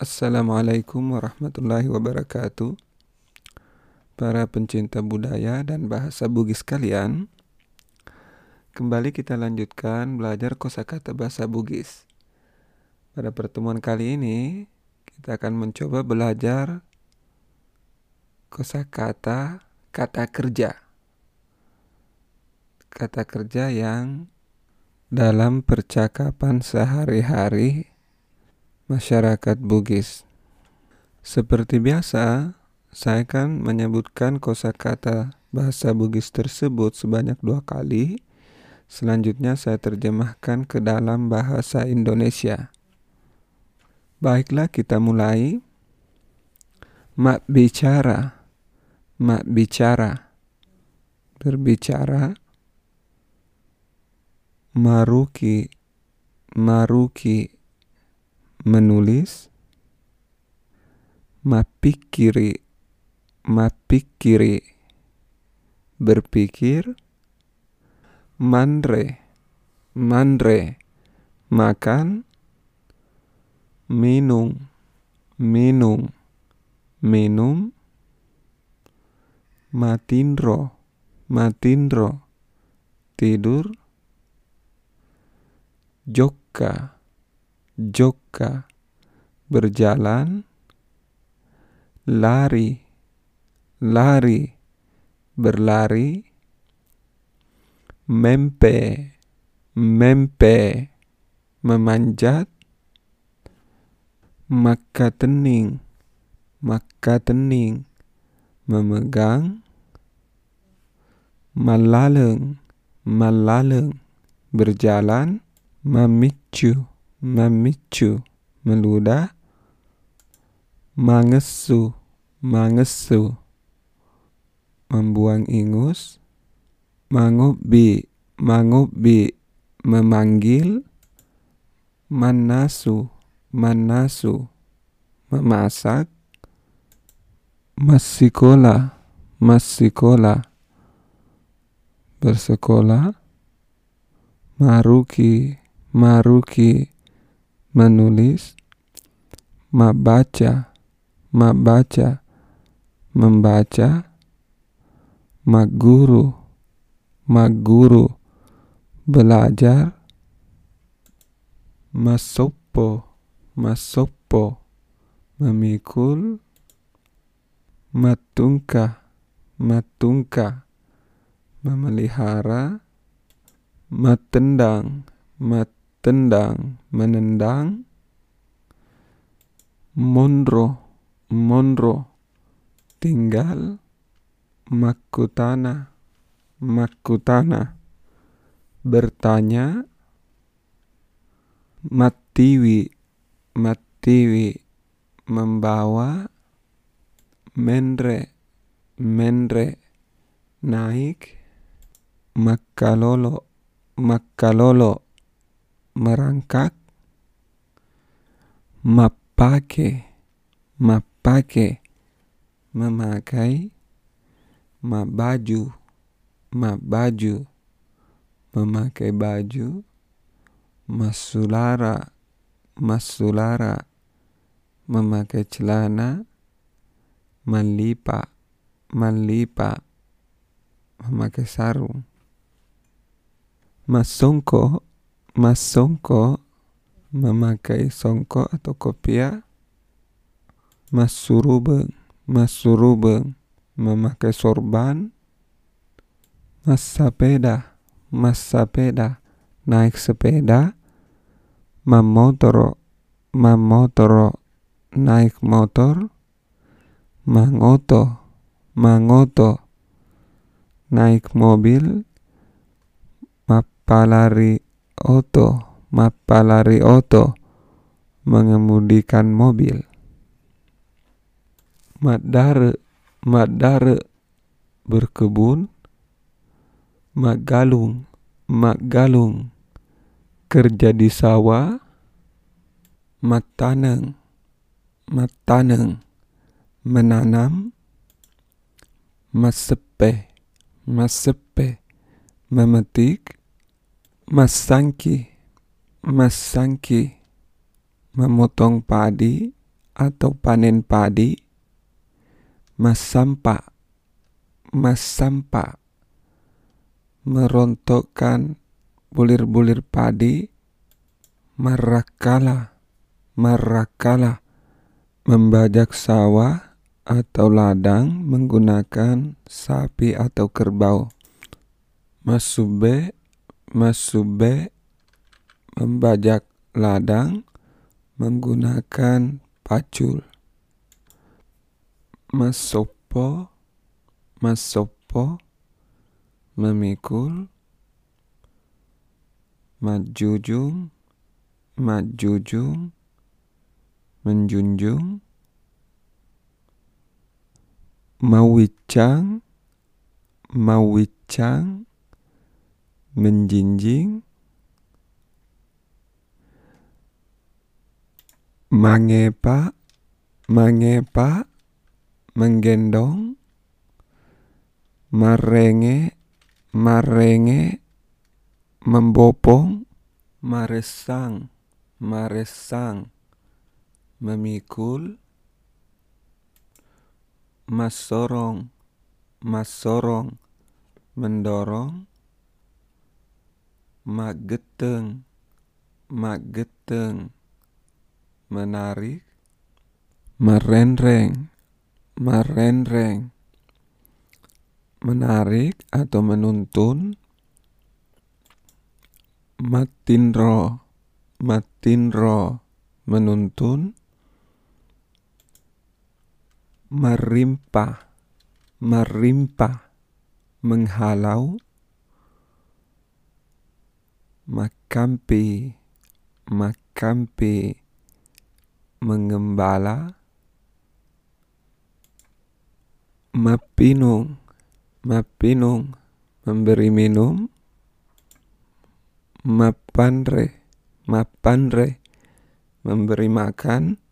Assalamualaikum warahmatullahi wabarakatuh. Para pencinta budaya dan bahasa Bugis kalian, kembali kita lanjutkan belajar kosakata bahasa Bugis. Pada pertemuan kali ini, kita akan mencoba belajar kosakata kata kerja. Kata kerja yang dalam percakapan sehari-hari masyarakat Bugis. Seperti biasa, saya akan menyebutkan kosakata bahasa Bugis tersebut sebanyak dua kali. Selanjutnya saya terjemahkan ke dalam bahasa Indonesia. Baiklah kita mulai. Mak bicara, mak bicara, berbicara. Maruki, maruki, menulis, mapikiri, mapikiri, berpikir, mandre, mandre, makan, minum, minum, minum, matindro, matindro, tidur, jokka, joka, berjalan, lari, lari, berlari, mempe, mempe, memanjat, maka tening, maka tening, memegang, malaleng, malaleng, berjalan, memicu, memicu, meludah, mangesu, mangesu, membuang ingus, mangubi, mangubi, memanggil, manasu, manasu, memasak, masikola, masikola, bersekolah, maruki, maruki, menulis, membaca, membaca, membaca, maguru, maguru, belajar, masopo, masopo, memikul, matungka, matungka, memelihara, matendang, matendang, menendang, mondro, mondro, tinggal, makutana, makutana, bertanya, matiwi, matiwi, membawa, mendre, mendre, naik, makalolo, makalolo, merangkak, mapake, mapake, memakai, mabaju, mabaju, memakai baju, masulara, masulara, memakai celana, malipa, malipa, memakai sarung, masongko, masongko, memakai songko atau kopiah, masurubeng, masurubeng, memakai sorban, masapeda, masapeda, naik sepeda, mamotoro, mamotoro, naik motor, mangoto, mangoto, naik mobil, mapalari oto, mapalari oto, mengemudikan mobil. Madare, madare, berkebun, magalung, magalung, kerja di sawah, mataneng, mataneng, menanam, masepe, masepe, memetik, masangki, masangki, memotong padi atau panen padi, masampa, masampa, merontokkan bulir-bulir padi, marakala, marakala, membajak sawah atau ladang menggunakan sapi atau kerbau. Masube, masube, membajak ladang menggunakan pacul. Masopo, masopo, memikul. Majujung, majujung, menjunjung. Mawicang, mawicang, menjinjing. Mangepa, mangepa, menggendong. Marenge, marenge, membopong. Maresang, maresang, memikul. Masorong, masorong, mendorong. Mageteng, mageteng, menarik. Merenreng, merenreng, menarik atau menuntun. Matinro, matinro, menuntun. Merimpa, merimpa, menghalau. Makampi, makampi, mengembala. Mapinung, mapinung, memberi minum. Mapandre, mapandre, memberi makan.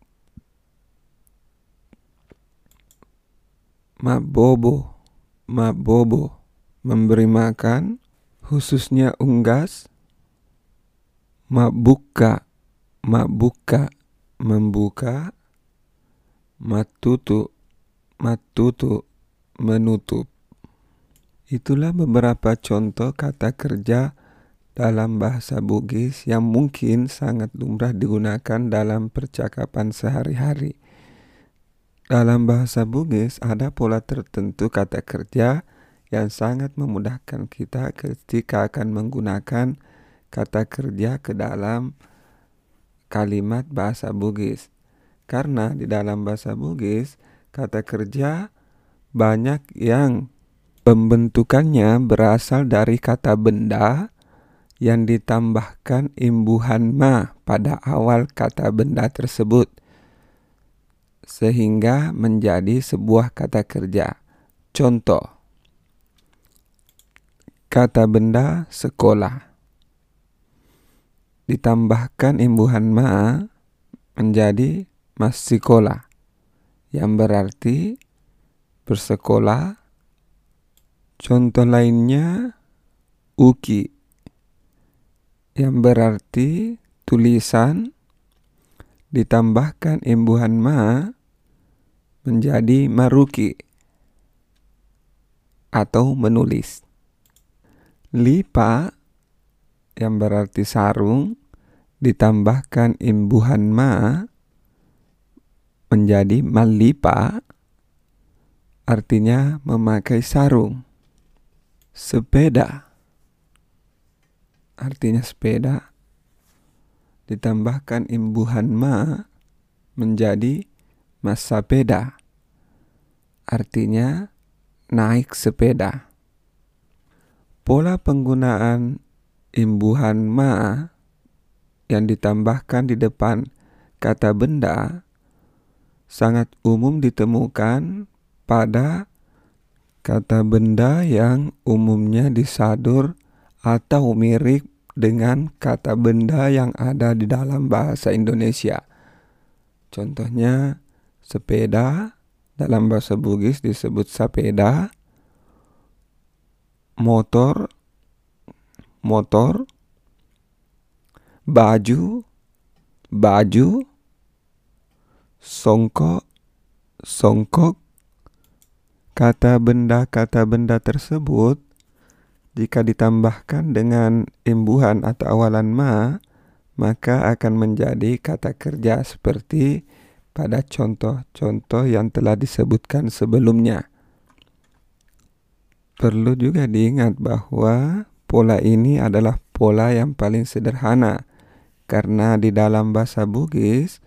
Mabobo, mabobo, memberi makan, khususnya unggas. Mabuka, mabuka, membuka. Matutu, matutu, menutup. Itulah beberapa contoh kata kerja dalam bahasa Bugis yang mungkin sangat lumrah digunakan dalam percakapan sehari-hari. Dalam bahasa Bugis ada pola tertentu kata kerja yang sangat memudahkan kita ketika akan menggunakan kata kerja ke dalam kalimat bahasa Bugis. Karena di dalam bahasa Bugis kata kerja banyak yang pembentukannya berasal dari kata benda yang ditambahkan imbuhan ma pada awal kata benda tersebut sehingga menjadi sebuah kata kerja. Contoh, kata benda sekolah ditambahkan imbuhan ma menjadi mas sekolah yang berarti bersekolah. Contoh lainnya uki yang berarti tulisan ditambahkan imbuhan ma menjadi maruki atau menulis. Lipa yang berarti sarung ditambahkan imbuhan ma menjadi malipa artinya memakai sarung. Sepeda artinya sepeda ditambahkan imbuhan ma menjadi masapeda artinya naik sepeda. Pola penggunaan imbuhan ma yang ditambahkan di depan kata benda sangat umum ditemukan pada kata benda yang umumnya disadur atau mirip dengan kata benda yang ada di dalam bahasa Indonesia. Contohnya sepeda, dalam bahasa Bugis disebut sepeda, motor, motor, baju, baju, songkok, songkok. Kata benda-kata benda tersebut jika ditambahkan dengan imbuhan atau awalan ma, maka akan menjadi kata kerja seperti pada contoh-contoh yang telah disebutkan sebelumnya. Perlu juga diingat bahwa pola ini adalah pola yang paling sederhana karena di dalam bahasa Bugis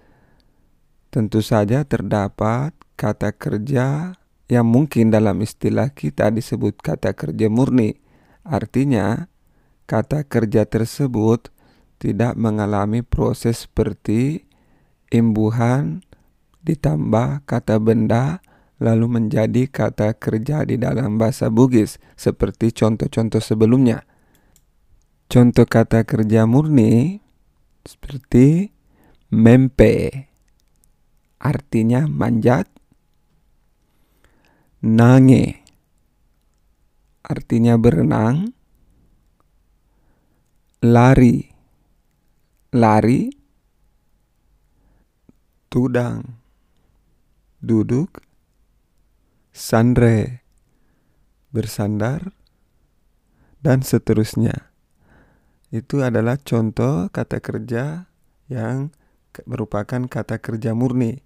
tentu saja terdapat kata kerja yang mungkin dalam istilah kita disebut kata kerja murni. Artinya, kata kerja tersebut tidak mengalami proses seperti imbuhan ditambah kata benda lalu menjadi kata kerja di dalam bahasa Bugis seperti contoh-contoh sebelumnya. Contoh kata kerja murni seperti mempe artinya manjat. Nange artinya berenang. Lari lari. Tudang duduk. Sandre bersandar dan seterusnya. Itu adalah contoh kata kerja yang merupakan kata kerja murni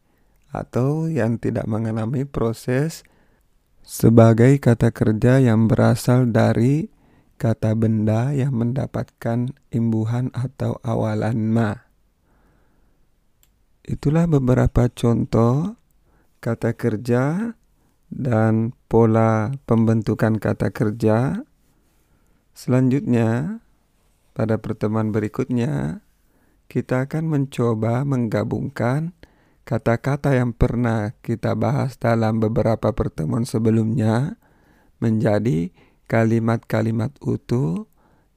atau yang tidak mengalami proses sebagai kata kerja yang berasal dari kata benda yang mendapatkan imbuhan atau awalan ma. Itulah beberapa contoh kata kerja dan pola pembentukan kata kerja. Selanjutnya, pada pertemuan berikutnya, kita akan mencoba menggabungkan kata-kata yang pernah kita bahas dalam beberapa pertemuan sebelumnya menjadi kalimat-kalimat utuh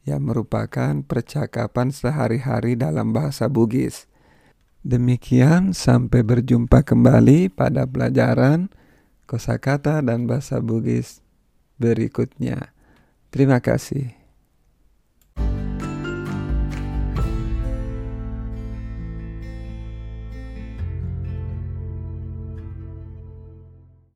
yang merupakan percakapan sehari-hari dalam bahasa Bugis. Demikian sampai berjumpa kembali pada pelajaran kosakata dan bahasa Bugis berikutnya. Terima kasih.